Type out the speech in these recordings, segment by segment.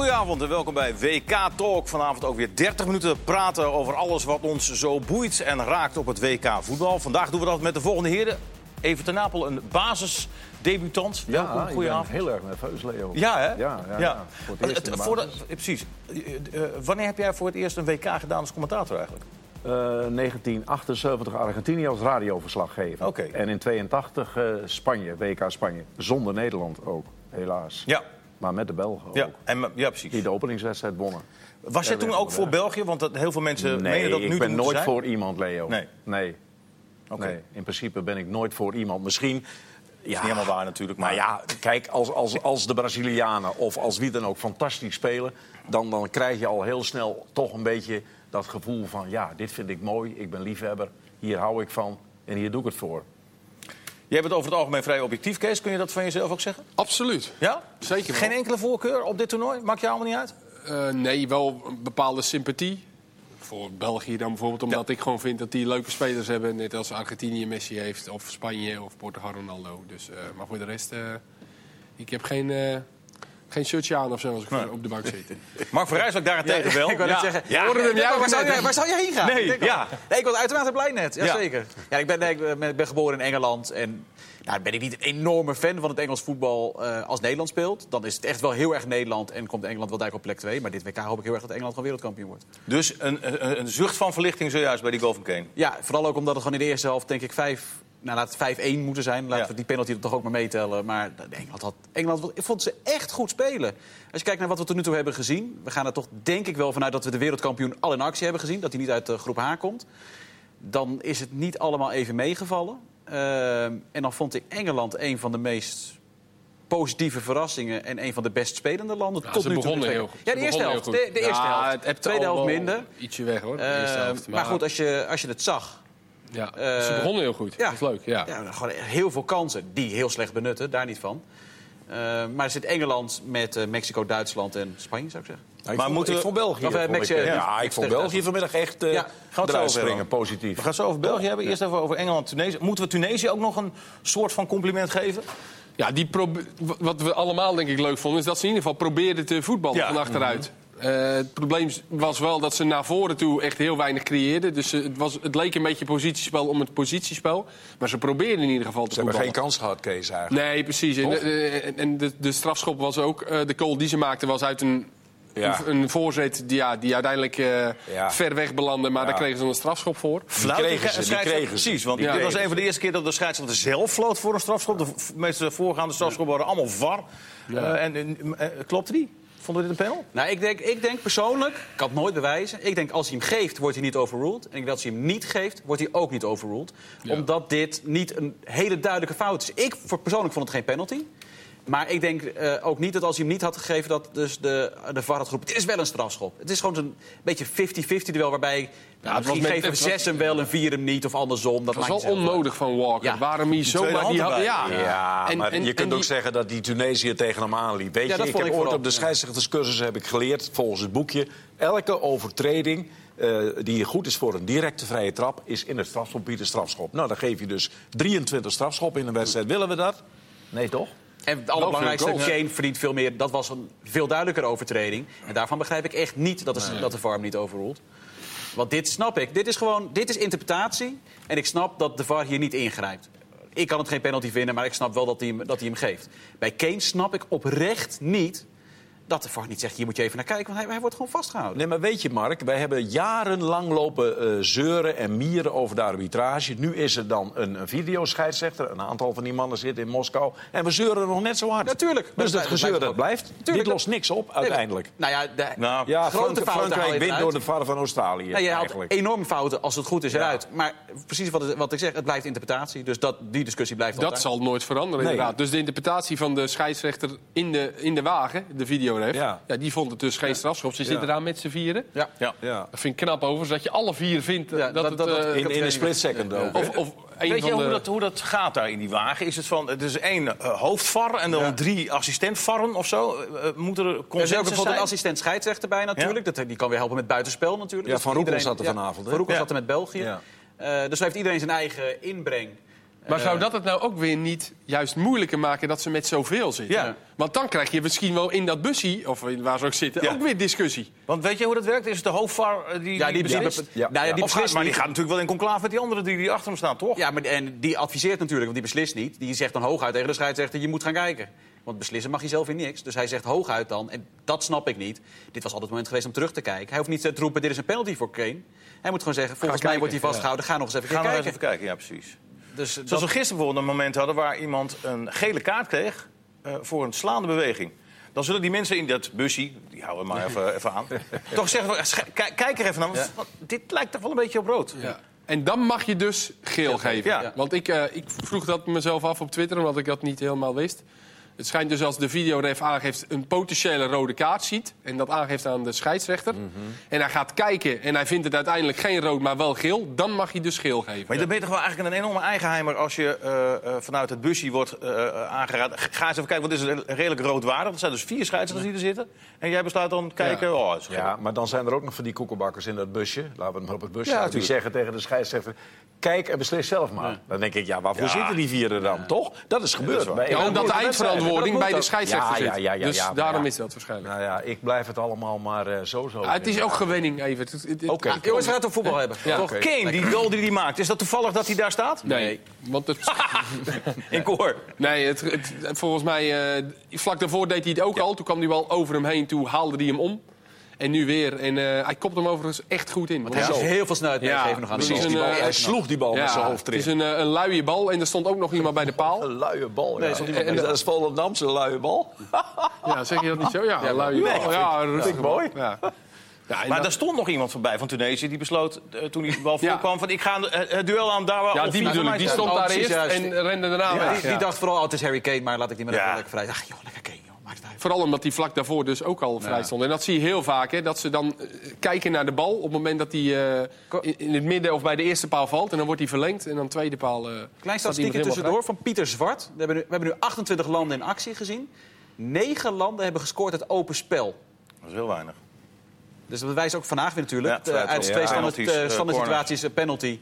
goedenavond en welkom bij WK Talk. Vanavond ook weer 30 minuten praten over alles wat ons zo boeit en raakt op het WK voetbal. Vandaag doen we dat met de volgende heren. Even ten Napel, een basisdebutant. welkom, Ja, ik goedenavond. ben heel erg nerveus, Leo. Ja, hè? Ja, ja, ja. Voor het eerst Eh, voor de- eh, precies. Eh, wanneer heb jij voor het eerst een WK gedaan als commentator eigenlijk? Eh, 1978 Argentinië als radioverslaggever. Oké. En in 82 eh, Spanje, WK Spanje. Zonder Nederland ook, helaas. Ja. Maar met de Belgen ook. Ja, en, ja precies. Die de openingswedstrijd wonnen. Was jij toen ook voor. België? Want dat, heel veel mensen menen Nee, dat nu ik te ben nooit zijn. voor iemand, Leo. Nee. Nee. Oké. nee. In principe ben ik nooit voor iemand. Misschien... Ja, Niet helemaal waar natuurlijk, maar... Maar ja, kijk, als, als, als de Brazilianen of als wie dan ook fantastisch spelen... Dan, dan krijg je al heel snel toch een beetje dat gevoel van... ja, dit vind ik mooi, ik ben liefhebber, hier hou ik van en hier doe ik het voor. Jij bent over het algemeen vrij objectief, Kees. Kun je dat van jezelf ook zeggen? Absoluut. Ja? Zeker wel. Geen enkele voorkeur op dit toernooi? Maakt je allemaal niet uit? Eh, nee, wel een bepaalde sympathie. Voor België dan bijvoorbeeld, omdat ik gewoon vind dat die leuke spelers hebben. Net als Argentinië Messi heeft, of Spanje of Portugal Ronaldo. Dus, eh, maar voor de rest, eh, ik heb geen, geen shirtje aan of zo als ik op de bank zit. Mark van Rijswijk daarentegen wel. Ik wou net Ja. zeggen, Ja. hoorde hem Ja, waar, zou jij, waar zou jij heen gaan? Nee, Ik ja. nee, ik was uiteraard blij net. Ja. Jazeker. Ja. ik, ben, nee, ik ben, geboren in Engeland. En nou, ben ik niet een enorme fan van het Engels voetbal eh, als Nederland speelt. Dan is het echt wel heel erg Nederland en komt Engeland wel dijk op plek 2. Maar dit WK hoop ik heel erg dat Engeland gewoon wereldkampioen wordt. Dus een, een, een zucht van verlichting zojuist bij die goal van Kane. Ja, vooral ook omdat het gewoon in de eerste helft denk ik 5... Nou, laat het 5-1 moeten zijn. Laten we die penalty er toch ook maar meetellen. Maar Engeland, had, Engeland ik vond ze echt goed spelen. Als je kijkt naar wat we tot nu toe hebben gezien... we gaan er toch denk ik wel vanuit dat we de wereldkampioen al in actie hebben gezien. Dat hij niet uit de groep H komt. Dan is het niet allemaal even meegevallen. Ehm, en dan vond ik Engeland een van de meest positieve verrassingen... en een van de best spelende landen Ja, tot nu toe. heel. Ja, de eerste helft. De, eerste Ja, helft. het tweede helft minder. Ietsje weg hoor, de Ehm, helft. maar goed, als je, als je het zag... ja, eh, ze begonnen heel goed. ja. Dat is leuk, ja. Ja, gewoon heel veel kansen die heel slecht benutten, daar niet van. Eh, maar er zit Engeland met eh, Mexico, Duitsland en Spanje, zou ik zeggen. Nou, ik Maar vond, moeten ik we- vond België... Of, ik, ja, ja, ik vond België vanmiddag echt uh, Ja, springen, positief. We gaan het zo over België hebben. Eerst even over Engeland Tunesië. Moeten we Tunesië ook nog een soort van compliment geven? Ja, die probe- wat we allemaal denk ik leuk vonden, is dat ze in ieder geval probeerden te voetballen Ja. van achteruit. Eh, het probleem was wel dat ze naar voren toe echt heel weinig creëerden. Dus eh, het, was, het leek een beetje positiespel om het positiespel. Maar ze probeerden in ieder geval te Ze hebben geen kans gehad, Kees, eigenlijk. Nee, precies. En, de, en- en de, de strafschop was ook... eh, de goal die ze maakten was uit een, Ja. een, een voorzet die, ja, die uiteindelijk eh, Ja. ver weg belandde. Maar Ja. daar kregen ze een strafschop voor. Fluiten kregen ze, die kregen ze. Precies, want Die dit was een van de eerste keer dat de scheidsrechter zelf floot voor een strafschop. De meeste voorgaande strafschoppen waren allemaal VAR. Eh, en, en, eh, klopte die? Vonden dit een panel? Nou, ik denk, ik denk persoonlijk, ik kan het nooit bewijzen... ik denk als hij hem geeft, wordt hij niet overruled. En ik denk dat als hij hem niet geeft, wordt hij ook niet overruled. Omdat dit niet een hele duidelijke fout is. Ik voor persoonlijk vond het geen penalty. Maar ik denk eh, ook niet dat als hij hem niet had gegeven... dat dus de, de VAR had geroepen, dit is wel een strafschop. Het is gewoon een beetje 50-50 duel waarbij... Nou, het was misschien geven was- zes hem wel en vier hem niet of andersom. Dat Dat was wel onnodig van Walker. Ja. Waarom hij zo maar die had-. Ja, Ja, En- maar en- je en kunt die- ook zeggen dat die Tunesië tegen hem aanliep. Weet Ja, je, ik heb ik ooit op de ja. scheidsrechterscursus heb ik geleerd, volgens het boekje... elke overtreding eh, die goed is voor een directe vrije trap... is in het strafschopgebied een strafschop. Nou, dan geef je dus 23 strafschoppen in een wedstrijd. Willen we dat? Nee, toch? En het allerbelangrijkste. Kane verdient veel meer. Dat was een veel duidelijkere overtreding. En daarvan begrijp ik echt niet dat de, dat de VAR hem niet overroelt. Want dit snap ik. Dit is gewoon dit is interpretatie. En ik snap dat de VAR hier niet ingrijpt. Ik kan het geen penalty vinden, maar ik snap wel dat hij hem, dat hij hem geeft. Bij Kane snap ik oprecht niet dat de VAR niet zegt... hier moet je even naar kijken, want hij, hij wordt gewoon vastgehouden. Nee, maar weet je, Mark, wij hebben jarenlang lopen eh, zeuren en mieren over de arbitrage. Nu is er dan een, een videoscheidsrechter. Een aantal van die mannen zitten in Moskou. En we zeuren nog net zo hard. Natuurlijk. Dus dat gezeur dat blijft blijft. Tuurlijk, Dit lost niks op, uiteindelijk. Nou ja, de, Nou, Ja, grote Frank- fouten Frankrijk wint door de VAR van Australië, Nou, je eigenlijk. enorme fouten als het goed is eruit. Maar precies wat, wat ik zeg, het blijft interpretatie. Dus dat, die discussie blijft Dat altijd. zal nooit veranderen, Nee. inderdaad. Dus de interpretatie van de scheidsrechter in de, in de wagen, de Ja. Ja. die vond het dus geen strafschop. Ze zitten daar met z'n vieren. Ja. Ja. Ja. Dat vind ik knap over, dat je alle vier vindt eh, Ja, dat, dat- het... dat- dat- eh, In, in een split second ook. of, of een Weet je de... hoe dat, hoe dat gaat daar in die wagen? Is het van, het is één uh, hoofdvar en dan Ja. drie assistentvarren of zo? Uh, uh, moet er Er is ook consensus bijvoorbeeld zijn? een assistent scheidsrechter bij natuurlijk. Dat, die kan weer helpen met buitenspel natuurlijk. Ja, Dus Van Roekel iedereen- zat er vanavond, hè? Van Roekel Ja. zat er met België. Ja. Eh, dus heeft iedereen zijn eigen inbreng. Maar zou dat het nou ook weer niet juist moeilijker maken dat ze met zoveel zitten? Ja. Want dan krijg je misschien wel in dat busje, of waar ze ook zitten, Ja. ook weer discussie. Want weet je hoe dat werkt? Is het de hoofdvar eh, die, Ja, die, beslist? ja, nou ja, die gaat- maar die gaat natuurlijk wel in conclave met die anderen die, die achter hem staan, toch? Ja, maar, en die adviseert natuurlijk, want die beslist niet. Die zegt dan hooguit tegen de scheidsrechter, je moet gaan kijken. Want beslissen mag je zelf in niks. Dus hij zegt hooguit dan, en dat snap ik niet. Dit was altijd het moment geweest om terug te kijken. Hij hoeft niet te roepen, dit is een penalty voor Kane. Hij moet gewoon zeggen, volgens mij wordt hij vastgehouden. Ga nog eens even Gaan we nog kijken. eens even kijken, ja precies. Dus, Zoals dat- we gisteren bijvoorbeeld een moment hadden waar iemand een gele kaart kreeg eh, voor een slaande beweging. Dan zullen die mensen in dat busje, die houden maar even, even aan, toch zeggen: van, "Sch- kijk, kijk er even naar. want Dit lijkt toch wel een beetje op rood. En dan mag je dus geel geven. Ja. Want ik, eh, ik vroeg dat mezelf af op Twitter, omdat ik dat niet helemaal wist. Het schijnt dus als de videoref aangeeft een potentiële rode kaart ziet... en dat aangeeft aan de scheidsrechter... Mhm. en hij gaat kijken en hij vindt het uiteindelijk geen rood, maar wel geel... dan mag je dus geel geven. Maar dan ben je toch wel eigenlijk een enorme eigenheimer als je eh, eh, vanuit het busje wordt eh, eh, aangeraden. Ga eens even kijken, want dit is redelijk roodwaardig. Dat zijn dus vier scheidsrechters die er zitten. En jij besluit dan kijken, oh, dat is Ja, maar dan zijn er ook nog van die koekenbakkers in dat busje. Laten we het maar op het busje Ja. Die zeggen tegen de scheidsrechter... kijk en beslis zelf maar. Dan denk ik, ja, waarvoor Ja. zitten die vier er dan? Toch? Dat is gebeurd. Bij Ja, een omdat de grote Maar bij de scheidsrechter Ja, zit. ja, ja, ja, dus daarom ja. is dat waarschijnlijk. Nou ja, ik blijf het allemaal maar eh, zo zo. Ah, het is ook gewenning, even. Oké. Ah, jongens, we gaan het over voetbal hebben. Ja. Toch? Kane, die goal die hij maakt, is dat toevallig dat hij daar staat? Nee, want het, In koor. nee het, het- volgens mij, eh, vlak daarvoor deed hij het ook al. Toen kwam hij wel over hem heen, toen haalde hij hem om. En nu weer. En eh, hij kopt hem overigens echt goed in. Want hij is heel veel snelheid Ja, meegeven nog aan de bal. Een, Die eh, Hij sloeg die bal met zijn hoofd het is erin. een, eh, een luie bal en er stond ook nog iemand bij de paal. Een luie bal. Nee, ja. stond En, de dat is Volendamse luie bal. Ja, zeg je dat niet zo? Ja, een luie nee, bal. Ja, bal. mooi. Ja. Ja, en Maar daar stond nog iemand voorbij van Tunesië. Die besloot, eh, toen hij de bal Ja. voorkwam, van ik ga eh, het duel aan daar waar ja, die bedoel. Die stond Oh, daar precies, eerst en rende daarna Die, weg. die Ja. dacht vooral, oh, het is Harry Kane, maar laat ik die maar lekker vrij. Ach joh, lekker Kane, het. Vooral omdat hij vlak daarvoor dus ook al vrij stond. En dat zie je heel vaak, hè, dat ze dan eh, kijken naar de bal... op het moment dat hij eh, in, in het midden of bij de eerste paal valt. En dan wordt hij verlengd en dan tweede paal... eh, Klein statistiekje tussendoor van Pieter Zwart. We hebben, nu, we hebben nu 28 landen in actie gezien. Negen landen hebben gescoord uit open spel. Dat is heel weinig. Dus dat bewijst ook vandaag weer natuurlijk. Ja, Eh, uit trap. twee Ja, standaard, standaard situaties een penalty.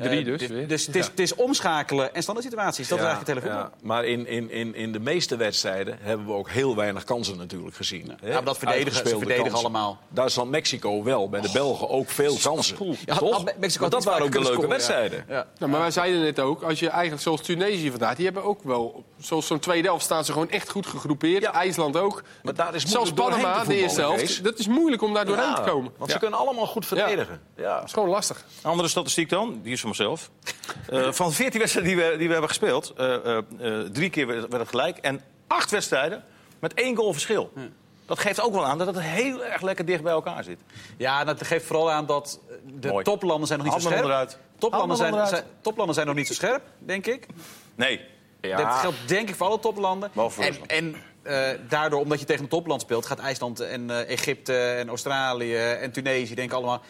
Drie dus. Dus het is, het is omschakelen en standaard situaties. Dat is eigenlijk het hele voetbal. Ja, maar in, in, in, in de meeste wedstrijden hebben we ook heel weinig kansen natuurlijk gezien. Ja, maar dat verdedigen- ze verdedigen kansen. allemaal. Duitsland-Mexico wel, bij de Belgen ook veel kansen. Ja, Toch? Mexico Maar dat waren ook de leuke scoren, ja. wedstrijden. Ja. Nou, maar wij zeiden net ook, als je eigenlijk zoals Tunesië vandaag... die hebben ook wel, zoals zo'n tweede helft staan ze gewoon echt goed gegroepeerd. IJsland ook. Maar daar is Zelfs Panama, te de eerste helft. Dat is moeilijk om daar doorheen Ja, te komen. Want Ja. ze kunnen allemaal goed verdedigen. Ja. Dat is gewoon lastig. Andere statistiek dan, die is van mezelf. Eh, van 14 wedstrijden die we, die we hebben gespeeld, eh, eh, drie keer werd het gelijk. En acht wedstrijden met één goal verschil. Dat geeft ook wel aan dat het heel erg lekker dicht bij elkaar zit. Ja, dat geeft vooral aan dat de Mooi. toplanden zijn nog niet zo scherp. onderuit. Toplanden zijn, onderuit. zijn, toplanden zijn nog niet zo scherp, denk ik. Nee. Dat geldt denk ik voor alle toplanden. En, en eh, daardoor, omdat je tegen een topland speelt, gaat IJsland en eh, Egypte en Australië en Tunesië denken allemaal.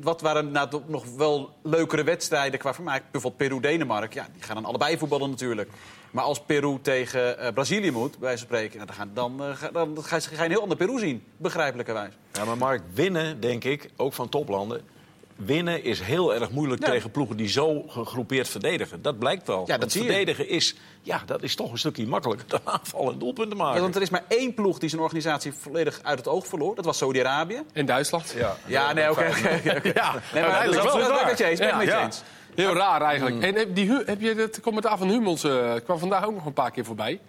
Wat waren nou nog wel leukere wedstrijden qua vermaak? Bijvoorbeeld Peru-Denemarken. Ja, die gaan dan allebei voetballen natuurlijk. Maar als Peru tegen eh, Brazilië moet, bij spreken, nou, dan, dan, ga, dan ga je een heel ander Peru zien, begrijpelijkerwijs. Ja, maar Mark, winnen, denk ik, ook van toplanden... Winnen is heel erg moeilijk Ja. tegen ploegen die zo gegroepeerd verdedigen. Dat blijkt wel. dat verdedigen is, ja, dat is toch een stukje makkelijker dan aanvallen en doelpunten maken. Ja, want er is maar één ploeg die zijn organisatie volledig uit het oog verloor. Dat was Saudi-Arabië. En Duitsland. ja, Ja, nee, oké. Ja, Nee, maar dat is dat is absoluut wel je eens. ben met je eens. Heel raar eigenlijk. Mm. En heb, die, Hu- heb je het commentaar van Hummels eh, kwam vandaag ook nog een paar keer voorbij.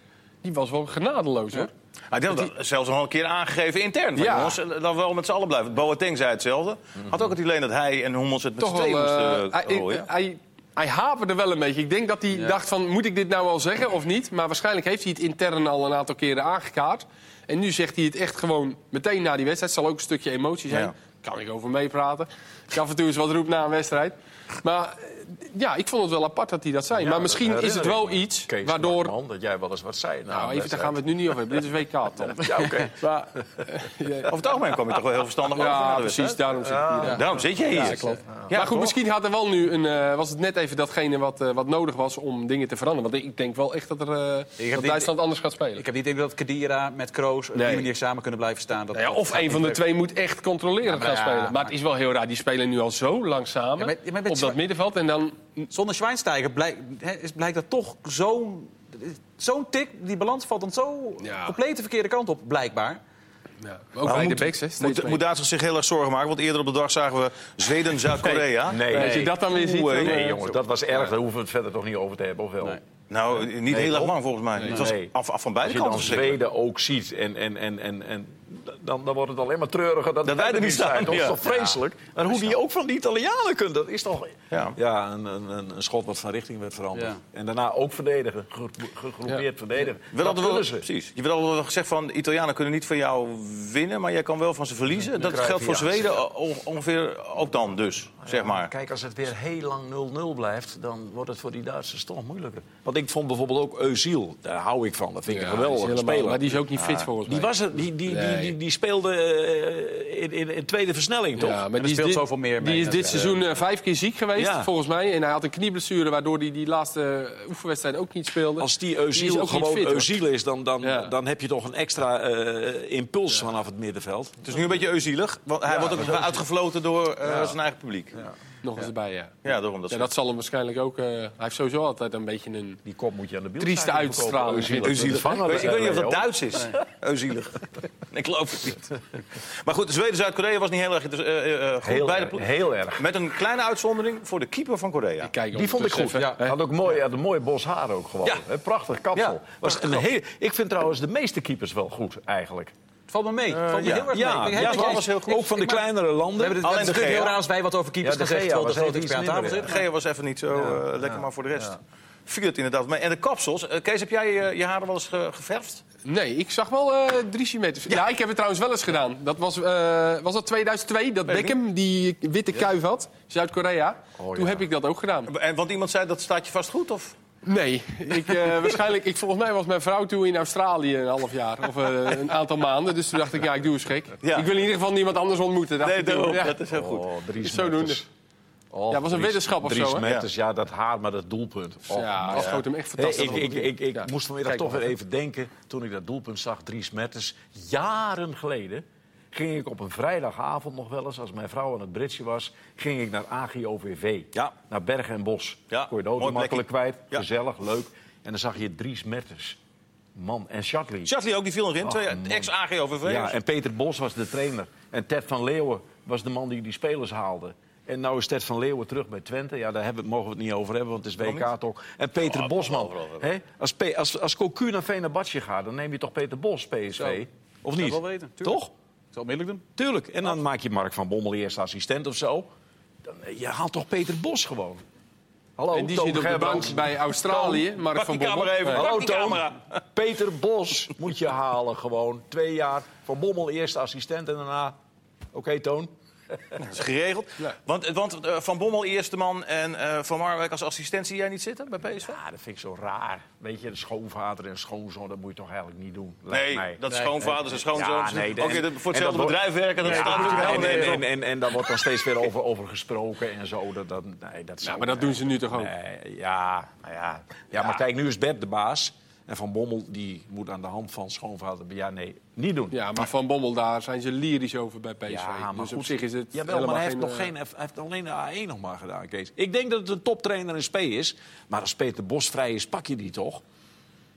Die was wel genadeloos, hoor. Hij had dat zelfs nog een keer aangegeven intern. Van, Ja. Jongens, eh, dan wel met z'n allen blijven. Boateng zei hetzelfde. Had ook het idee dat hij en Hummels het met z'n tweeën moesten eh, uh, hij, gooien. hij, hij haperde wel een beetje. Ik denk dat hij dacht van, moet ik dit nou wel zeggen of niet? Maar waarschijnlijk heeft hij het intern al een aantal keren aangekaart. En nu zegt hij het echt gewoon meteen na die wedstrijd. Het zal ook een stukje emotie zijn. Ja. Kan ik over meepraten. Ik af en toe eens wat roep na een wedstrijd. Maar eh, ja, ik vond het wel apart dat hij dat zei. maar misschien is het wel iets Kees waardoor... Markman, dat jij wel eens wat zei. na Nou, een even, daar gaan we het nu niet over hebben. Dit is WK, Tom. Ja, oké. Maar, Over het algemeen kwam je toch wel heel verstandig over. ja, precies. Daarom zit ik hier. Daarom zit je hier. Ja, klopt. Ja, maar goed, toch? misschien had er wel nu een, eh, was het net even datgene wat, eh, wat nodig was om dingen te veranderen. Want ik denk wel echt dat, er, eh, dat Duitsland anders gaat spelen. Ik heb niet idee dat Kedira met Kroos op Nee. die manier samen kunnen blijven staan. Dat, Nou of een van de twee moet echt controlerend Spelen. Maar het is wel heel raar. Die spelen nu al zo lang samen. Ja, met- met- met op dat middenveld. En dan Zonder Schweinsteiger blijkt, hè, is- blijkt dat toch zo'n zo'n tik. Die balans valt dan zo Ja. compleet de verkeerde kant op, blijkbaar. ja, ook bij de backs, hè, Moet, moet Duitsland zich heel erg zorgen maken? Want eerder op de dag zagen we Zweden, Zuid-Korea. Nee, Als je dat dan weer ziet... Oeh, dan, nee, Nee, jongens, dat was erg. Daar hoeven we het verder toch niet over te hebben, of wel? Nee. Nou, niet heel erg lang volgens mij. Het was Nee. af, af van Als beide je dan kanten. verschrikkelijk. Zweden ook ziet en, en, en, en, en dan, dan wordt het alleen maar treuriger dat, wij er niet staan, Dat is ja. toch vreselijk? En hoe die ook van die Italianen kunt, dat is toch... Ja. Ja, een, een, een schot wat van richting werd veranderd. Ja. En daarna ook verdedigen, ge- gegroepeerd verdedigen. We Dat hadden wel, kunnen ze. precies. Je had al gezegd van de Italianen kunnen niet van jou winnen, maar jij kan wel van ze verliezen. Dat geldt voor. Zweden ongeveer ook dan dus, zeg maar. Kijk, als het weer heel lang 0-0 blijft, dan wordt het voor die Duitsers toch moeilijker. Want ik vond bijvoorbeeld ook Eusiel, daar hou ik van. Dat vind ik ja, een geweldige speler. Maar die is ook niet fit volgens mij. Die, was er, die, die, die, die, die speelde eh, in, in, in tweede versnelling, toch? Ja, maar die speelt dit, zoveel meer mee die is dit seizoen eh, vijf keer ziek geweest, Ja. volgens mij. En hij had een knieblessure, waardoor hij die laatste oefenwedstrijd ook niet speelde. Als die niet gewoon fit. Eusiel is, dan, dan, Ja. dan heb je toch een extra eh, impuls vanaf het middenveld. Het is nu een beetje euzielig, want hij wordt ook uitgefloten door eh, zijn eigen publiek. Nog eens erbij, ja. Ja, daarom dat Ja, dat zal hem waarschijnlijk ook... eh, hij heeft sowieso altijd een beetje een... Die kop moet je aan de beeld Trieste uitstraling. Euzielig. Ik weet, ik weet niet of dat Duits is. Euzielig. ik geloof het niet. Maar goed, Zweden-Zuid-Korea was niet heel erg eh, eh, goed. Heel, Beide erg, plo- heel erg. Met een kleine uitzondering voor de keeper van Korea. Kijk, Die vond ik goed. hè. had ook mooi, had een mooi bos haar ook gewoon. Ja. Hè, Prachtig kapsel. Ja, was een heel, ik vind trouwens de meeste keepers wel goed, eigenlijk. Het valt me mee. Het valt me ja. heel erg Ja, mee. Ja, was heel goed. ook van de kleinere We landen. hebben het, Alleen de heel raar als wij wat over keepers Ja, de gezegd Gea terwijl de was grote even expert aan tafel minder, zit. Gea was even niet zo eh, lekker, maar voor de rest viel het inderdaad mee. En de kapsels. Eh, Kees, heb jij eh, je haren wel eens ge- geverfd? Nee, ik zag wel eh drie centimeter. Ja. ik heb het trouwens wel eens gedaan. Dat was, eh, was dat 2002, dat Beckham die witte kuif had. Zuid-Korea. Oh, Toen ja. heb ik dat ook gedaan. En, want iemand zei dat staat je vast goed? Of? Nee, ik, eh, waarschijnlijk, ik, volgens mij was mijn vrouw toen in Australië een half jaar. Of eh, een aantal maanden. Dus toen dacht ik, ja, ik doe eens gek. Ja. Ik wil in ieder geval niemand anders ontmoeten. dacht Nee, daarom. Ja. Dat is heel goed. Oh, drie Zodoende. meters. Oh, Ja, was een drie- wetenschap of drie zo, meters, ja, dat haar met het doelpunt. Oh, ja, dat schoot hem echt Hey, fantastisch. ik ik, ik, ik Ja. moest vanmiddag Kijk toch maar weer even. even denken, toen ik dat doelpunt zag, Dries Metters, jaren geleden, ging ik op een vrijdagavond nog wel eens, als mijn vrouw aan het Britsje was, ging ik naar AGOVV. Ja. Naar Bergen en Bos. Ja, Kon je de auto makkelijk kwijt, Ja. gezellig, leuk. En dan zag je Dries Metters. Man, en Shatley. Shatley ook, die viel Twee man. ex-AGOVV. Ja, en Peter Bos was de trainer. En Ted van Leeuwen was de man die die spelers haalde. En nou is Ted van Leeuwen terug bij Twente. Ja, daar hebben, mogen we het niet over hebben, want het is WK toch. En Peter Oh, Bosman. Hè? Als, als, als Cocu naar Fenerbahce gaat, dan neem je toch Peter Bos, PSV? Zo. Of niet? wel weten, tuurlijk. Toch? Onmiddellijk doen. Tuurlijk. En dan maak je Mark van Bommel eerst assistent of zo. Dan, eh, je haalt toch Peter Bos gewoon. Hallo, En die Toon zit op de bank bij Australië. Mark Pak van Bommel. even. Pak Hallo Toon. camera. Peter Bos moet je halen gewoon. Twee jaar. Van Bommel eerste assistent en daarna... Oké, Toon. Dat is geregeld. Ja. Want, want eh, Van Bommel eerste man en eh, Van Marwijk als assistent zie jij niet zitten bij PSV? Ja, dat vind ik zo raar. Weet je, de schoonvader en schoonzoon, dat moet je toch eigenlijk niet doen. lijkt Nee, mij. dat is Nee. schoonvaders en schoonzoons. Ja, nee, en- voor hetzelfde bedrijf werken, dat Ja, staat natuurlijk en, helemaal en, en, en, en daar wordt dan steeds weer over, over gesproken en zo. Dat, dat, nee, dat Ja, maar dat doen ze nu toch ook? Nee, ja, nou ja. ja, maar kijk, nu is Bert de baas. En Van Bommel die moet aan de hand van schoonvader... Ja, nee, niet doen. Ja, maar Van Bommel, daar zijn ze lyrisch over bij PSV. Ja, maar dus op goed. zich is het Jawel, maar helemaal hij heeft, nog eh, geen, hij heeft alleen de A1 nog maar gedaan, Kees. Ik denk dat het een toptrainer in spe is. Maar als Peter Bos vrij is, pak je die toch?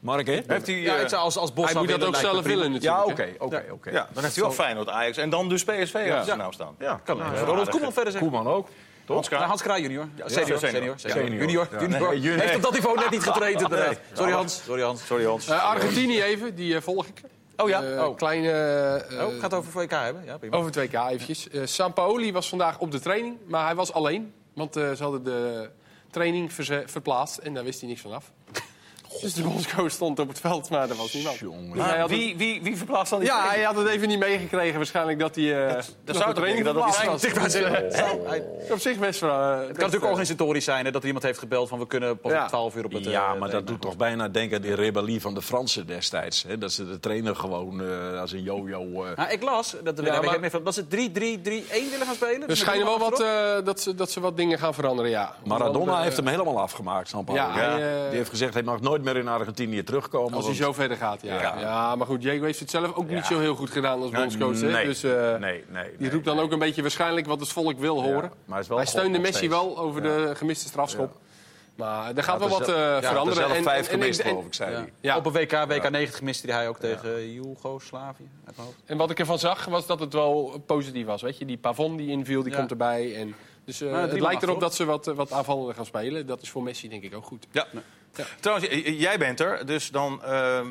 Mark, hè? Heeft hij, Ja, zou als, als Bos Hij moet dat ook zelf willen Ja, natuurlijk. oké, hè. oké, oké. ja, dan heeft hij wel Feyenoord, Ajax en dan dus PSV zijn naam staan. Ja, Kan ja. ja. Ronald Koeman verder zeggen. Koeman ook. Hans Kraaij. Nou, Hans Kraaij junior. Ja, senior, senior. senior, senior. Senior. Junior, Ja. junior. Nee. Heeft op dat niveau net niet getraind inderdaad. Sorry Hans. Sorry Hans. Sorry Hans. Eh, Argentinië even, die eh, volg ik. Oh ja? Eh, Oh. Kleine... eh, Oh, gaat het over VK hebben? Ja, prima. Over 2K eventjes. Eh Sampaoli was vandaag op de training, maar hij was alleen. Want eh, ze hadden de training verplaatst en daar wist hij niks van af. Dus de bondscoach stond op het veld, maar er was niemand. Jongen. Dus hij had wie, wie, wie verplaatst dan die ja, hij had het even niet meegekregen waarschijnlijk dat hij eh nog zou toch denken dat was. Op zich best wel... eh, Het kan natuurlijk eh, organisatorisch zijn hè, dat er iemand heeft gebeld van we kunnen pas Ja. om 12 uur op het... Ja, maar dat doet toch bijna denken aan die rebellie van de Fransen destijds. Hè? Dat ze de trainer gewoon eh, als een yo-yo... eh, Nou, ik las dat, maar- dat ze 3-3-3-1 willen gaan spelen. Er Dus schijnen wel wat, eh, dat, ze, dat ze wat dingen gaan veranderen, ja. Maradona heeft hem helemaal afgemaakt, Sampaoli. Ja, hij, Die heeft gezegd, hij mag nooit nooit meer in Argentinië terugkomen. Als hij want- zo verder gaat, ja. Ja. ja. maar goed, Diego heeft het zelf ook niet zo heel goed gedaan als bondscoach. hè. Nee, Dus eh, nee, nee, die roept dan nee. ook een beetje waarschijnlijk wat het volk wil horen. maar hij is wel hij steunde Messi steeds. wel over de gemiste strafschop. Maar er gaat wel Had wat er eh, er veranderen. zelf En- vijf gemist, geloof ik, zei hij. Ja. Op een WK, WK 90 miste hij ook tegen Joegoslavië. mijn hoofd. En wat ik ervan zag, was dat het wel positief was. Weet je, die Pavon die inviel, die Ja. komt erbij. En, dus eh, drie het lijkt erop dat ze wat, eh, wat aanvallender gaan spelen. Dat is voor Messi denk ik ook goed. Ja. Trouwens, jij bent er, dus dan eh, eh,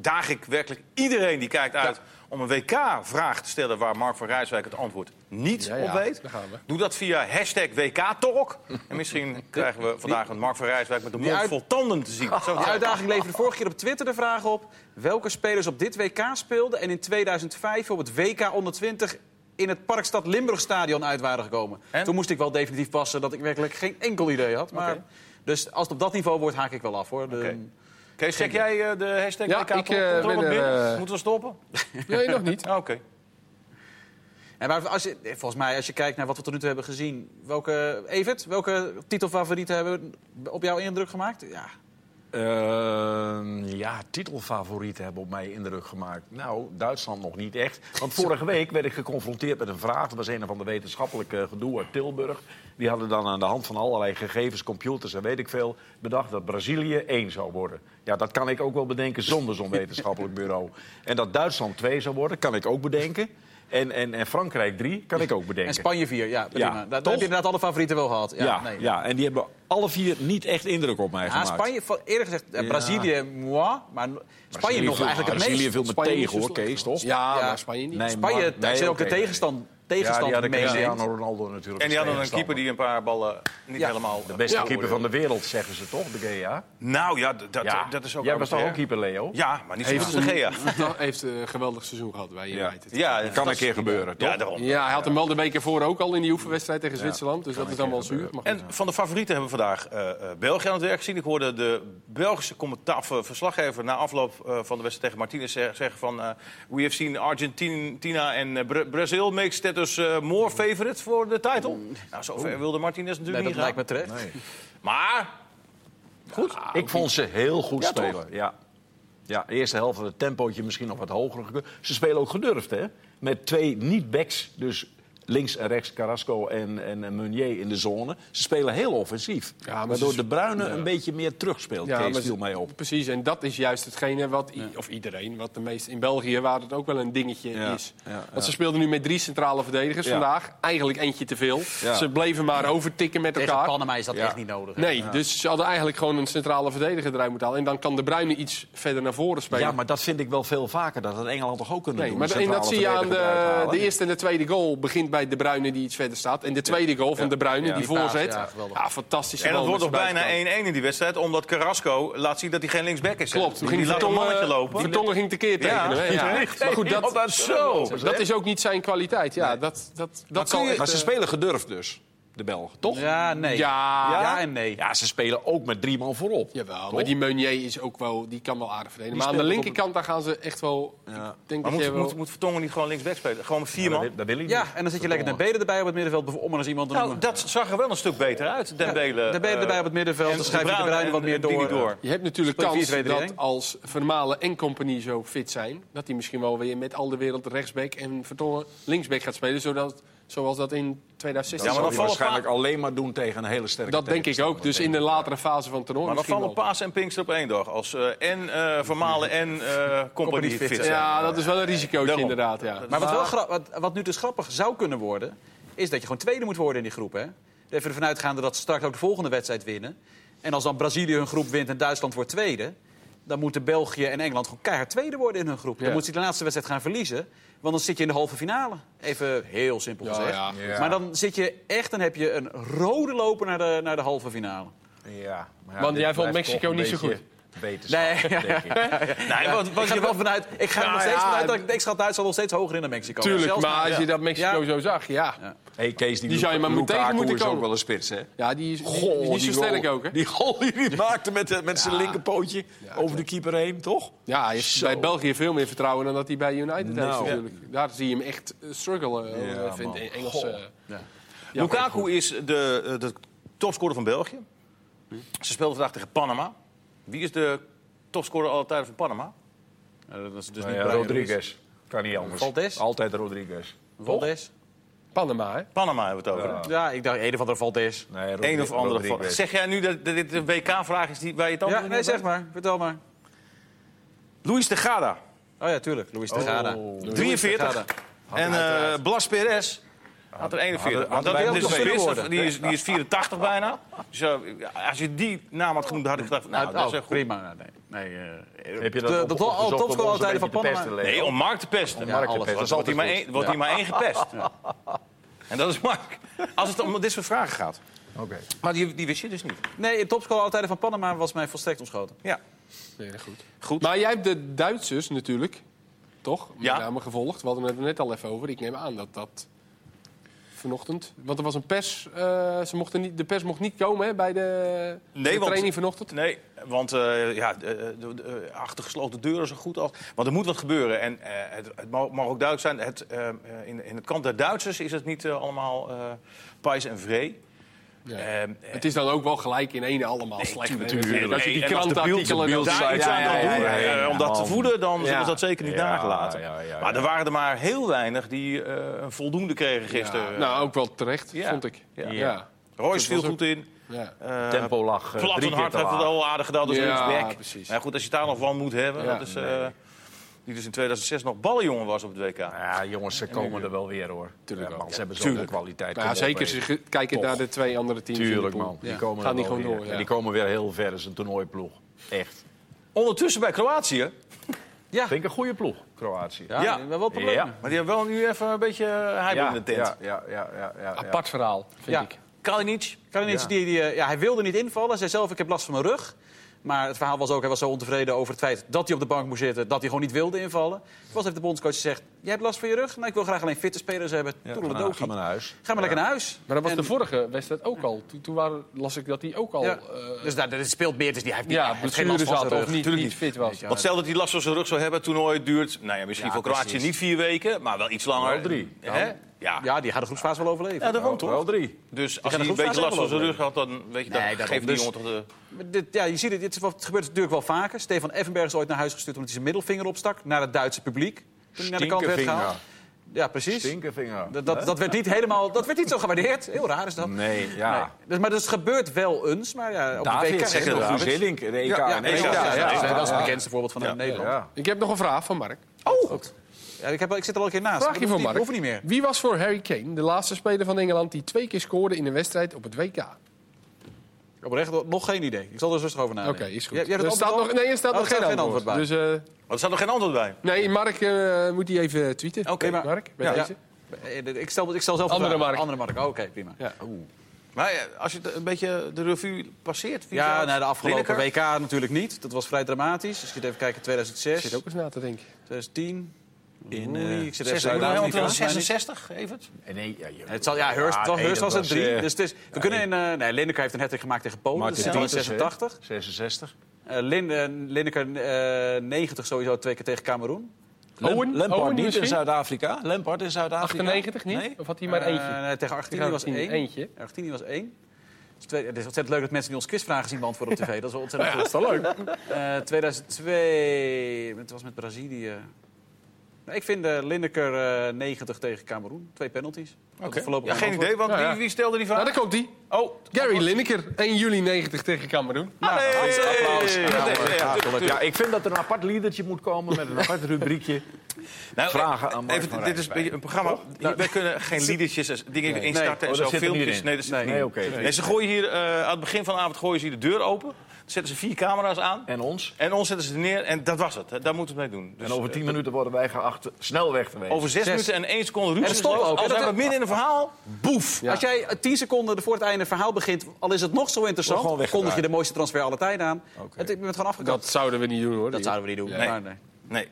daag ik werkelijk iedereen die kijkt uit om een WK-vraag te stellen waar Mark van Rijswijk het antwoord niet Ja, op weet. Doe dat via hashtag WK-talk. En misschien krijgen we vandaag een Mark van Rijswijk met een mond uit- vol tanden te zien. Zo Die uitdaging leverde vorige keer op Twitter de vraag op... welke spelers op dit WK speelden... en in 2005 op het WK onder 20 in het Parkstad Limburg stadion uit waren gekomen. En? Toen moest ik wel definitief passen dat ik werkelijk geen enkel idee had. Maar. Dus als het op dat niveau wordt, haak ik wel af hoor. De- Oké. Kees, check jij eh, de hashtag Ja, WK-talk? ik, eh, ben eh, Moeten we stoppen? Nee, nog niet. Ah, Oké. En maar als je, volgens mij, als je kijkt naar wat we tot nu toe hebben gezien... Welke, Evert, welke titelfavorieten hebben op jou indruk gemaakt? Ja, Ehm, ja, titelfavorieten hebben op mij indruk gemaakt. Nou, Duitsland nog niet echt. Want vorige week werd ik geconfronteerd met een vraag. Dat was een van de wetenschappelijke gedoe uit Tilburg. Die hadden dan aan de hand van allerlei gegevens, computers en weet ik veel... bedacht dat Brazilië één zou worden. Ja, dat kan ik ook wel bedenken zonder zo'n wetenschappelijk bureau. En dat Duitsland twee zou worden, kan ik ook bedenken. En, en, en Frankrijk drie, kan ik ook bedenken. en Spanje 4, ja, prima. Ja, Daar- heb je inderdaad alle favorieten wel gehad. Ja, Ja, nee. ja, en die hebben alle vier niet echt indruk op mij Ja, gemaakt. Spanje, eerder gezegd, eh, Ja. Brazilië, moi. Maar Spanje nog viel- eigenlijk het Brazilië meest. viel me Spanje tegen, hoor, Kees, toch? Ja, Ja. maar Spanje niet. Nee, Spanje, daar nee, zit ook de tegenstand, Ja, tegenstand die hadden meeneemt. Cristiano Ronaldo natuurlijk. En die hadden een keeper die een paar ballen niet Ja. helemaal... De beste Ja. keeper van de wereld, zeggen ze toch, de GA? Nou ja, dat, Ja, dat is ook... Jij was toch ook keeper, Leo? Ja, maar niet zo goed als de Gea. Dat heeft een geweldig seizoen gehad bij Ja. United. Ja, kan een keer gebeuren, toch? Ja, daarom. Ja, hij had hem wel de week ervoor ook al in die oefenwedstrijd tegen Zwitserland. Dus dat is dan wel zuur. En van de favorieten hebben we vandaag eh, eh, België aan het werk gezien. Ik hoorde de Belgische verslaggever na afloop eh, van de wedstrijd tegen Martinez zeg- zeggen van... we have seen Argentina en Bra- Brazil makes that us eh, more favorite voor de title. Nou, zover wilde Martinez Nee, natuurlijk dat niet lijkt gaan. me terecht. Maar Goed. Ik vond ze heel goed Ja, spelen. Ja. Ja, de eerste helft had het tempootje misschien nog wat hoger. Ze spelen ook gedurfd, hè? Met twee niet-backs, dus links en rechts Carrasco en, en, Meunier in de zone. Ze spelen heel offensief. Ja, maar waardoor ze- de Bruyne ja. een beetje meer terugspeelt. Ja, Kees viel mij op. Precies, en dat is juist hetgene wat, of iedereen, wat de meeste in België, waar het ook wel een dingetje Ja, is. ja, Want ze speelden nu met drie centrale verdedigers Ja. vandaag. Eigenlijk eentje te veel. Ja. Ze bleven maar overtikken met Tegen elkaar. Panama is dat Ja. echt niet nodig. hè? Nee, dus ze hadden eigenlijk gewoon een centrale verdediger eruit moeten halen. En dan kan de Bruyne iets verder naar voren spelen. Ja, maar dat vind ik wel veel vaker. Dat had Engeland toch ook kunnen Nee, doen. maar en dat zie je aan de, de eerste en de tweede goal. Begint bij De Bruyne die iets verder staat. En de tweede goal van De Bruyne, Ja. die Die voorzet. ja, Ja, geweldig. fantastisch. en dat wordt nog bijna 1-1 in die wedstrijd, omdat Carrasco laat zien dat hij geen linksback is. Klopt, toen die, ging die laat een mannetje lopen. Vertongen ging tekeer hè, ja. Maar goed, dat, dat zo. dat is ook niet zijn kwaliteit. Ja, dat, dat, dat Maar ze eh, spelen gedurfd dus, de Belgen, toch? Ja, nee. Ja, Ja en nee. Ja, ze spelen ook met drie man voorop. Jawel, Toch? maar die Meunier is ook wel, die kan wel aardig verdedigen. Maar aan de op linkerkant daar gaan ze echt wel. Ja. Ik denk Maar dat moet, je wel... moet, moet Vertongen niet gewoon linksback spelen? Gewoon vier man? wil, dat wil ik Ja, en dan zit je lekker naar Beden erbij op het middenveld, om maar eens iemand te Nou, noemen. dat zag er wel een stuk beter uit, Dembele. de Beden eh, erbij op het middenveld, en dan schrijf je de Bruyne wat meer door. door. Je hebt natuurlijk kans 4-2-3-1. dat als Vermalen en compagnie zo fit zijn... dat hij misschien wel weer met al de wereld rechtsback en Vertongen linksback gaat spelen. Zodat, zoals dat in 2016 Ja, maar dan waarschijnlijk alleen maar doen tegen een hele sterke Dat denk ik ook. Dus in de latere fase van het toernooi Maar dan vallen wel. Paas en Pinkster op één dag. Als eh, en eh Vermalen en eh Company fit zijn. zijn. Ja, dat is wel een risicootje Daarom. inderdaad. Ja. Maar wat, wel gra- wat, wat nu dus grappig zou kunnen worden, is dat je gewoon tweede moet worden in die groep. Hè? Even ervan uitgaande dat ze straks ook de volgende wedstrijd winnen. En als dan Brazilië hun groep wint en Duitsland wordt tweede... dan moeten België en Engeland gewoon keihard tweede worden in hun groep. Dan moeten ze de laatste wedstrijd gaan verliezen. Want dan zit je in de halve finale. Even heel simpel gezegd. ja. Ja. Maar dan zit je echt, dan heb je een rode loper naar de, naar de halve finale. Ja, maar ja, Want jij vond Mexico niet zo beetje Wetenschap, Nee. denk ik. Nee, wat, Ik wat ga je er wel vanuit, ik ga nog steeds vanuit dat ik, ik schat Duitsland nog steeds hoger in dan Mexico. Tuurlijk, maar als je dat Mexico zo zag, ja. Hey, Kees, die, Die zou je maar Lukaku meteen moeten is ook komen. wel een spits, hè? Ja, die is, die, Goh, die is niet zo sterk ook, hè? Die goal die hij maakte met, de- met zijn linkerpootje over de keeper heen, toch? Ja, hij heeft bij België veel meer vertrouwen dan dat hij bij United heeft Nou. natuurlijk. Daar zie je hem echt eh, struggelen, eh, Ja, vind man. ik. Engels. Eh, Lukaku is de, eh, de topscorer van België. Ze speelden vandaag tegen Panama. Wie is de topscorer aller tijden van Panama? Eh, dat is dus Nou niet ja, Brian Rodriguez. Kan niet anders. Valdez? Altijd Rodriguez. Valdez? Panama, hè? Panama hebben we het over. Ja. Ja, ik dacht een of andere Valdez. Nee, Een of andere. Rodriguez. Zeg jij nu dat dat dit een WK-vraag is die, waar je het Ja, antwoord nee, zeg maar. Vertel maar. Luis de Gada, Oh ja, tuurlijk. Luis de Gada. Oh. 43. En eh Blas Perez had er 41. Hadden- Want dat, is spits, die, is, die is 84 bijna. Dus als je die naam had genoemd, had ik gedacht... Nou, dat is oh, echt prima. Nee, nee, eh, Heb je dat de, op- topscorer tijden van Panama. Nee, om Mark te pesten. Ja, Mark te pesten, dat wordt hij maar altijd één, wordt hij maar één gepest. En dat is Mark. Als het om dit soort vragen gaat. Oké. Maar die, die wist je dus niet. Nee, topscorer aller tijden van Panama was mij volstrekt ontschoten. Ja. Nee, goed. Goed. Maar jij hebt de Duitsers natuurlijk, toch? Met Ja. name gevolgd. We hadden het er net al even over. Ik neem aan dat dat vanochtend... Want er was een pers... eh, ze mochten niet, de pers mocht niet komen hè, bij de, Nee, de want- training vanochtend. Nee, want eh, ja, de, de, de- achter gesloten deuren zo goed als. Want er moet wat gebeuren. En eh, het, het mag, ook duidelijk zijn: het, eh, eh, in, in het kamp der Duitsers is het niet eh, allemaal eh pais en vree. Ja. Eh, Het is dan ook wel gelijk in ene allemaal slecht. hè. tuurlijk. Als je die Nee, en ja, ja. eh, om dat te voeden, dan zullen ze dat zeker niet Ja, nagelaten. ja, ja, maar ja. er waren er maar heel weinig die eh, een voldoende kregen gisteren. Ja, nou, ook wel terecht, Ja. vond ik. Ja. Ja. Royce viel goed in. Ja. Eh, Tempo lag drie keer Plattenhart te heeft het al aardig gedaan als Ja, linksback. precies. Maar goed, als je daar nog van moet hebben. Ja. dat is, eh, Die dus in 2006 nog ballenjongen was op het WK. Ja, jongens, ze komen er wel weer hoor. Tuurlijk Ja, man, ze hebben zoveel kwaliteit. Nou ja, zeker kijkt Toch. naar de twee andere teams Tuurlijk man, die Ja. komen Gaan er die gewoon weer. door. En die komen weer heel ver als een toernooiploeg. Echt. Ondertussen bij Kroatië. Ja, Vind ik een goede ploeg, Kroatië. ja, Ja. wel problemen. Ja. Maar die hebben wel nu even een beetje hij in de tent. Ja, ja, ja, ja, ja, ja. Apart verhaal, vind Ja. ik. Kalinic. Kalinic, Ja. die, die, eh, ja, hij wilde niet invallen. Hij zei zelf, ik heb last van mijn rug. Maar het verhaal was ook, hij was zo ontevreden over het feit dat hij op de bank moest zitten. Dat hij gewoon niet wilde invallen. Toen heeft de bondscoach gezegd, jij hebt last van je rug? Nou, ik wil graag alleen fitte spelers hebben. Ja, Toedeledokie. ga, maar naar huis. Ga maar lekker naar huis. Maar dat was En- de vorige wedstrijd ook al. Toen, toen waren, las ik dat hij ook al Ja. eh, dus daar, dat speelt meer, dus die heeft, niet, ja, hij heeft geen last van zijn of rug. niet, niet fit was. Want stel dat hij last van zijn rug zou hebben, toernooi duurt... Nou ja, misschien Ja, voor Kroatië niet vier weken, maar wel iets langer. Wel drie. Hè? Ja. Ja, die gaat de groepsfase wel overleven. Ja, daarom toch? Wel drie. Dus als hij een beetje last van zijn rug had, dan weet je, dan Nee, daarom. geeft die Dus- jongen toch de... Dit, ja, je ziet het, dit wat, het gebeurt natuurlijk wel vaker. Stefan Effenberg is ooit naar huis gestuurd omdat hij zijn middelvinger opstak naar het Duitse publiek. Toen hij naar de kant werd gehaald. Ja, precies. Stinkevinger. Dat, dat, dat werd niet helemaal, dat werd niet zo gewaardeerd. Heel raar is dat. Nee, ja. Nee. Dus, maar dus het gebeurt wel eens. Maar ja, op de WK... zeg. Guus Hiddink, de EK Ja, ja, EK. ja, dat is- dat het bekendste voorbeeld van Ja. Nederland. Ja. Ik heb nog een vraag van Mark. Oh, goed. Ja, ik, heb, ik zit er al een keer naast. Vraagje Dat van Mark. niet- meer. Wie was voor Harry Kane de laatste speler van Engeland die twee keer scoorde in een wedstrijd op het WK? Oprecht nog geen idee. Ik zal er rustig over Oké, nadenken. is goed. Er staat nog, nee, er staat Oh, nog geen antwoord, bij. Dus, eh, Want er staat nog geen antwoord bij. nee, Mark eh, moet die even tweeten. Oké. Mark, Mark, bij Ja. deze. Eh, Ik stel, ik stel zelf de Andere vraag. Mark. Andere Mark. Oh, Oké, prima. Ja. Maar als je het een beetje de revue passeert... Ja, nou, de afgelopen Lineker? WK natuurlijk niet. Dat was vrij dramatisch. Als je het even kijkt, Ik 2006, zit ook eens na te denken. 2010. In, Oei, eh, ik zit even. 66, even. Nee, ja, je- Het zal, ja, Hurst, Ja, nee, was het was, drie. eh, dus het is, we kunnen in... eh nee, Lineker heeft een hat gemaakt tegen Polen. Martin dat is Dieters, hè? 86. 66. Eh Lin, eh, Lineker eh 90 sowieso twee keer tegen Cameroen. Owen? Lampard Owen niet in? Zuid-Afrika. Lampard in Zuid-Afrika. 98 niet? Nee? Of had hij maar eentje? Eh, nee, tegen Argentinië was Argentinië één. eentje. Argentinië was één. Dus twee- Het is ontzettend leuk dat mensen die ons quizvragen zien beantwoorden op tv. Dat is wel ontzettend goed. Dat is wel leuk. Eh 2002, het was met Brazilië. Nou, ik vind uh, Lineker eh 90 tegen Cameroen. Twee penalties. Oké. Ja, geen antwoord. idee, want Ja, ja. wie, wie stelde die vraag? Nou, daar komt hij. Oh, Gary Lineker, 1 juli 90 tegen Cameroen. Nou, applaus. Ja, ik vind dat er een apart liedertje moet komen met een apart rubriekje. Nou, Vragen aan Mark even, van Dit is een, beetje een programma. Wij kunnen geen liedertjes en dingen Nee. instarten en Oh, zo. dat zit niet Filmpjes. in. Nee, dat zit Nee, niet oké. Nee, ze gooien hier, eh, aan het begin van de avond gooien ze hier de deur open. Dan zetten ze vier camera's aan. En ons. En ons zetten ze er neer. En dat was het. hè. Daar moeten we mee doen. Dus, En over tien eh, minuten worden wij geacht snel weg te wezen. over zes, Zes. minuten en één seconde ruzie. En stop ook. Als zijn we midden in een verhaal. Boef. Ja. Als jij eh, 10 seconden voor het einde een verhaal begint, al is het nog zo interessant, kondig je de mooiste transfer aller tijden aan. Het, ik ben het gewoon afgekapt. Dat zouden we niet doen, hoor. Dat zouden we niet doen. Nee. Maar, nee. Nee.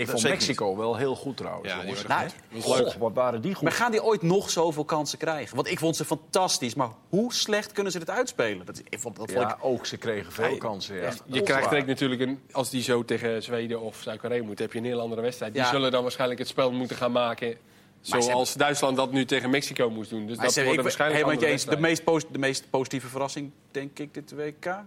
Ik vond Mexico wel heel goed trouwens. Ja, jongens. waren Nou, wat waren die goed. Maar gaan die ooit nog zoveel kansen krijgen? Want ik vond ze fantastisch. Maar hoe slecht kunnen ze dit uitspelen? Dat, ik vond, dat vond ik... Ja, ook ze kregen veel kansen. Ja. echt. Je krijgt direct natuurlijk, een, als die zo tegen Zweden of Zuid-Korea moet, heb je een heel andere wedstrijd. Die Ja. zullen dan waarschijnlijk het spel moeten gaan maken. Zoals Duitsland dat nu tegen Mexico moest doen. Dus Maar dat wordt ik, waarschijnlijk eens. De meest, de meest positieve verrassing, denk ik, dit WK.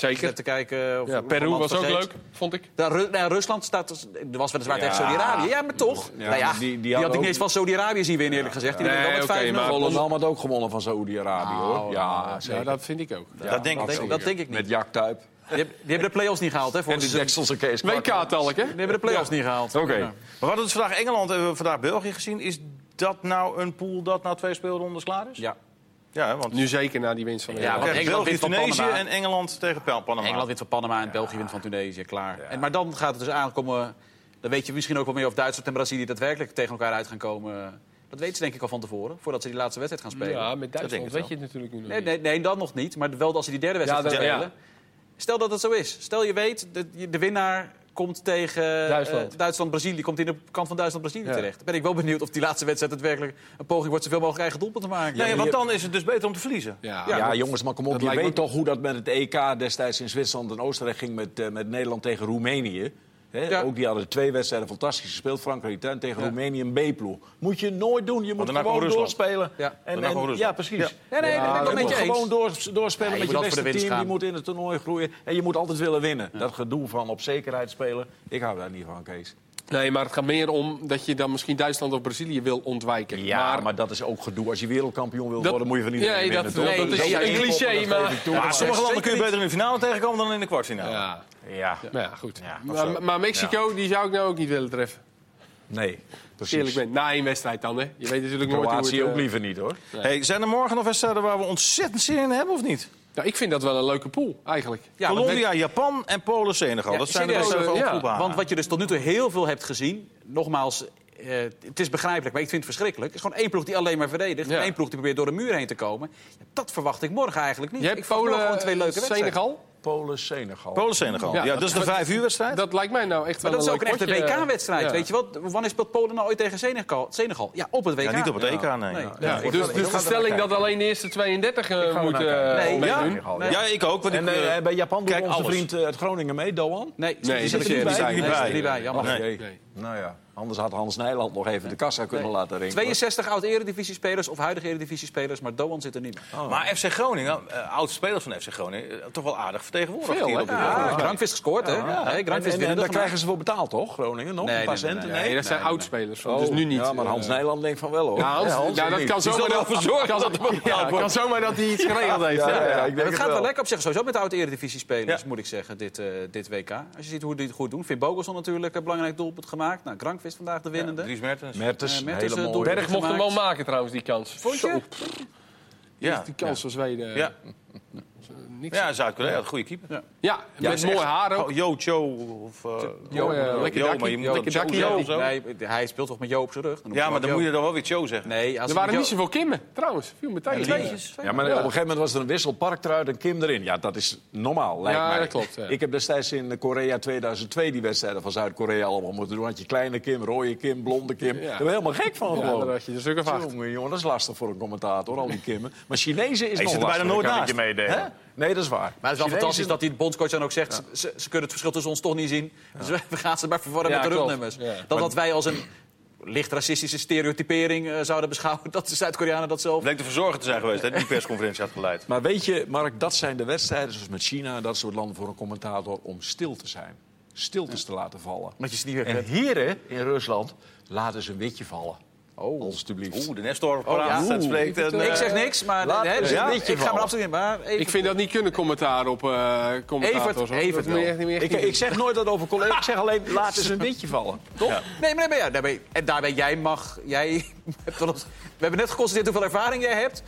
Zeker. Even te kijken. Of Ja, Peru was ook leuk, vond ik. Ja, Ru- nou, Rusland staat, er was weliswaar Ja. tegen Saudi-Arabië. Ja, maar toch. Ja, nou ja, die- die, die had ik niet eens van Saudi-Arabië zien winnen, eerlijk gezegd. Die Nee, wel met 5-0. maar- Volendam had ook gewonnen van Saoedi-Arabië, hoor. Ja, Ja, zeker. dat vind ik ook. dat denk ik dat, denk ik niet. Met Jack Tuip. Die, hebben- die hebben de play-offs niet gehaald, hè? En de Dekselse Kees. WK-talk, hè? Die hebben de play-offs niet gehaald. Oké. Ja. Maar we hadden dus vandaag Engeland hebben we vandaag België gezien. Is dat nou een pool dat nou twee speelrondes klaar is? Ja. Ja, want Nu zeker na die winst van Ja, we want Engeland België, wint van Tunesië Panama. en Engeland tegen Pan- Panama. Engeland wint van Panama en België wint van Tunesië, klaar. En, maar dan gaat het dus aankomen... Dan weet je misschien ook wel meer of Duitsland en Brazilië daadwerkelijk tegen elkaar uit gaan komen. Dat weten ze denk ik al van tevoren, voordat ze die laatste wedstrijd gaan spelen. Ja, met Duitsland weet je het natuurlijk nu nog Nee, niet. nee, nee, dan nog niet. Maar wel als ze die derde wedstrijd Ja, gaan spelen. Stel dat het zo is. Stel je weet, de, de winnaar komt tegen eh, Duitsland. Duitsland-Brazilië. Komt in de kant van Duitsland-Brazilië Ja. terecht. Ben ik wel benieuwd of die laatste wedstrijd daadwerkelijk een poging wordt... zoveel mogelijk eigen doelpunt te maken. Nee, want dan is het dus beter om te verliezen. Ja, Ja, ja. jongens, maar kom op. Je weet me- toch hoe dat met het EK destijds in Zwitserland en Oostenrijk ging met, eh, met Nederland tegen Roemenië. Ja. Ook die hadden twee wedstrijden fantastisch gespeeld. Frankrijk en tegen Roemenië een B-ploeg. Moet je nooit doen. Je moet gewoon doorspelen. Ja. En, ja, precies. Ja. Nee, nee, Ja, nee, dat ben Je moet je gewoon door, doorspelen Ja, je met moet je altijd voor beste team. gaan. Die moet in het toernooi groeien. En je moet altijd willen winnen. Dat gedoe van op zekerheid spelen. Ik hou daar niet van, Kees. Nee, maar het gaat meer om dat je dan misschien Duitsland of Brazilië wil ontwijken. Ja, maar, dat is ook gedoe. Als je wereldkampioen wil Dat- worden, moet je van iedereen Nee, dat- winnen, toch? dat is een cliché, dat maar-. Ja, sommige landen kun je beter in de finale tegenkomen dan in de kwartfinale. Ja, Ja, maar ja, goed. of zo. maar, maar Mexico, die zou ik nou ook niet willen treffen. nee, ik precies. eerlijk ben. Na één wedstrijd dan, hè. Je weet natuurlijk nooit hoe het... Kroatië ook eh, liever niet, hoor. Hey, zijn er morgen nog wedstrijden waar we ontzettend zin in hebben of niet? Nou, ik vind dat wel een leuke pool, eigenlijk. Ja, Colombia, Japan en Polen, Senegal. Ja, dat zijn de wedstrijden voor ja. Want wat je dus tot nu toe heel veel hebt gezien, nogmaals, eh, het is begrijpelijk, maar ik vind het verschrikkelijk. Het is gewoon één ploeg die alleen maar verdedigt. Ja. En één ploeg die probeert door de muur heen te komen. Dat verwacht ik morgen eigenlijk niet. Je ik hebt morgen Polen, gewoon twee leuke wedstrijden. Senegal. Polen, Senegal. Polen, Senegal. Ja, Ja, dat is de vijf uur wedstrijd. Dat lijkt mij nou echt Maar wel dat is ook een echte. WK-wedstrijd, Ja. weet je wat? Wanneer speelt Polen nou ooit tegen Senegal? Senegal? Ja, op het WK. ja, niet op het EK, nee. Nee. Ja, Ja, ik dus dus de stelling dat alleen de eerste 32 eh, Ik ga er moeten eh, Nee, ja. meedoen. Ja. Ja, ik ook. Want En ik, eh, eh, bij Japan doet kijk, onze alles. vriend eh, uit Groningen mee, Doan? Nee, Nee, die zit er er niet bij. Er. Nou ja, anders had Hans Nijland nog even de kassa kunnen laten rinken. 62 oud-eredivisiespelers of huidige eredivisiespelers, maar Doan zit er niet bij. Maar FC Groningen, eh, oud-spelers van FC Groningen, eh, toch wel aardig vertegenwoordigd Veel, hier op de Ja. wereld. Ja, Grankvist gescoord, hè? Ja, En, Grankvist en, en winnende daar krijgen ze voor betaald, toch, Groningen? Nog Nee, een paar nee, nee, centen? nee, Nee, dat zijn oudspelers. Oh, dus nu niet. Ja, maar Hans Nijland denkt van wel, hoor. Ja, Hans, Ja, ja, Hans dat kan zomaar dat, kan, ja, kan zomaar dat hij iets geregeld heeft. Het gaat wel lekker op zich, sowieso met de oud-eredivisiespelers, moet ik zeggen, dit, eh, dit WK. Als je ziet hoe die het goed doen. Finn Bogelson natuurlijk een belangrijk doelpunt gemaakt. Nou, Grankvist vandaag de winnende. Dries Mertens. Mertens, Eh, eh. Berg mocht hem wel maken trouwens, die kans. Vond je? Ja, die kans van Zweden. ja. Niks. ja Zuid-Korea, een goede keeper. Ja, met mooi haar ook. Oh, Yo Cho of... eh, Jo, lekker Jo, maar je moet Jo, ja. Nee, hij speelt toch met Jo op zijn rug? Dan Ja, je maar dan moet je Jo. dan wel weer Cho zeggen. Nee, als Er waren Jo- niet zoveel kimmen, trouwens. Viel me tegen. Tweetjes. Ja, maar op een gegeven moment was er een wissel. Parktruid en Kim erin. Ja, dat is normaal, lijkt Ja, mij. dat klopt, ja. Ik heb destijds in Korea 2002 die wedstrijden van Zuid-Korea allemaal moeten doen. Had je kleine Kim, rode Kim, blonde Kim. Daar ben je helemaal gek van Ja, gewoon. had je er van. Jongen, dat is lastig voor een commentator, al die Kimmen. Maar Chinezen is Hij nog zit er bijna nooit kan ik naast. Nee, dat is waar. Maar het is wel Chinezen- fantastisch dat die bondscoach dan ook zegt... Ze, ze kunnen het verschil tussen ons toch niet zien. Dus we- we gaan ze maar verwarren Ja, met de rugnummers. Ja. Dan dat wij als een licht racistische stereotypering eh, zouden beschouwen... dat de Zuid-Koreanen dat zelf... Bleek de verzorger te zijn geweest, hè, die persconferentie had geleid. Maar weet je, Mark, dat zijn de wedstrijden zoals met China en dat soort landen voor een commentator om stil te zijn. Stiltes te laten vallen. Je niet weer En hè, in Rusland laten ze een witje vallen. Oh. Alsjeblieft. Oeh, de Nestor ja. praat en spreekt. En, Ik eh, zeg niks, maar laat hè, dus een ja, beetje ik ga er vallen. absoluut in. Maar even, Ik vind dat niet kunnen commentaar op eh commentators. Evert-. Evert je wel. echt niet meer Ik, ik zeg nooit dat over collega's. Ik zeg alleen, laat eens een witje vallen. Toch? Nee, maar, nee, maar ja, daarbij, en daarbij, jij mag... Jij hebt wel eens- we hebben net geconstateerd hoeveel ervaring jij hebt.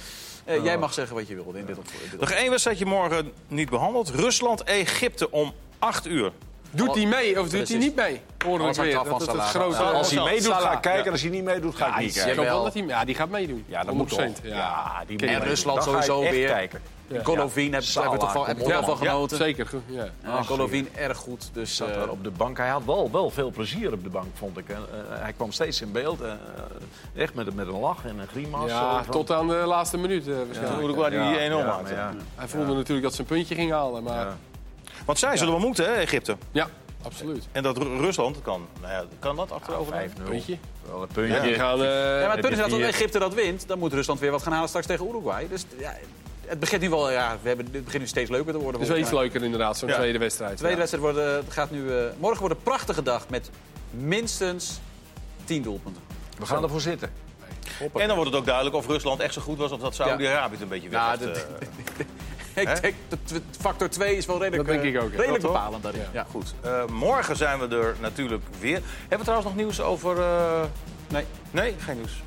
Eh, Jij mag zeggen wat je wil in dit op. in dit op- Nog één wedstrijdje morgen niet behandeld. Rusland-Egypte om 8 uur. Doet hij mee of doet hij niet mee? Alles ik weer. Dat van het grote... Ja, als hij meedoet, ga ik kijken. En als hij niet meedoet, ga ik niet Ik kijken. dat hij, ja, die gaat meedoen. Ja, dat moet toch. 100%. Ja, die En Rusland sowieso weer. kijken. Golovin hebben we toch wel, heb ik wel van genoten. Zeker, goed, ja. Golovin erg goed. Dus, zat eh, daar op de bank. Hij had wel, wel veel plezier op de bank, vond ik. En, eh, hij kwam steeds in beeld. eh, echt met, een- met een lach en een grimas. Ja, tot aan de laatste minuut eh, waarschijnlijk. Uruguay die Ja, 1-0 ja, maakte. Hij voelde natuurlijk dat ze een puntje ging halen, maar. Want zij zullen wel moeten, hè, Egypte. absoluut. En dat Ru- Rusland kan, nou ja, kan dat achterover? 5-0. Puntje. Wel een Ja, puntje. die gaan... eh, ja, maar het punt is dat als vier. Egypte dat wint, dan moet Rusland weer wat gaan halen straks tegen Uruguay. Dus ja, het begint nu wel, ja, we hebben, het begint nu steeds leuker te worden. Het is wel volgens iets mij. leuker inderdaad, zo'n Ja. tweede wedstrijd. De tweede Ja. wedstrijd wordt, eh, gaat nu, eh, morgen wordt een prachtige dag met minstens 10 doelpunten. We gaan ervoor zitten. En dan wordt het ook duidelijk of Rusland echt zo goed was... of dat Saudi-Arabië het een beetje weg Nou, heeft, dat- eh. Ik denk dat factor 2 is wel redelijk, Dat denk eh, ik ook, ja. redelijk Dat bepalend daarin. Ja. Ja. Goed, eh, morgen zijn we er natuurlijk weer. Hebben we trouwens nog nieuws over... eh, Nee. Nee, geen nieuws.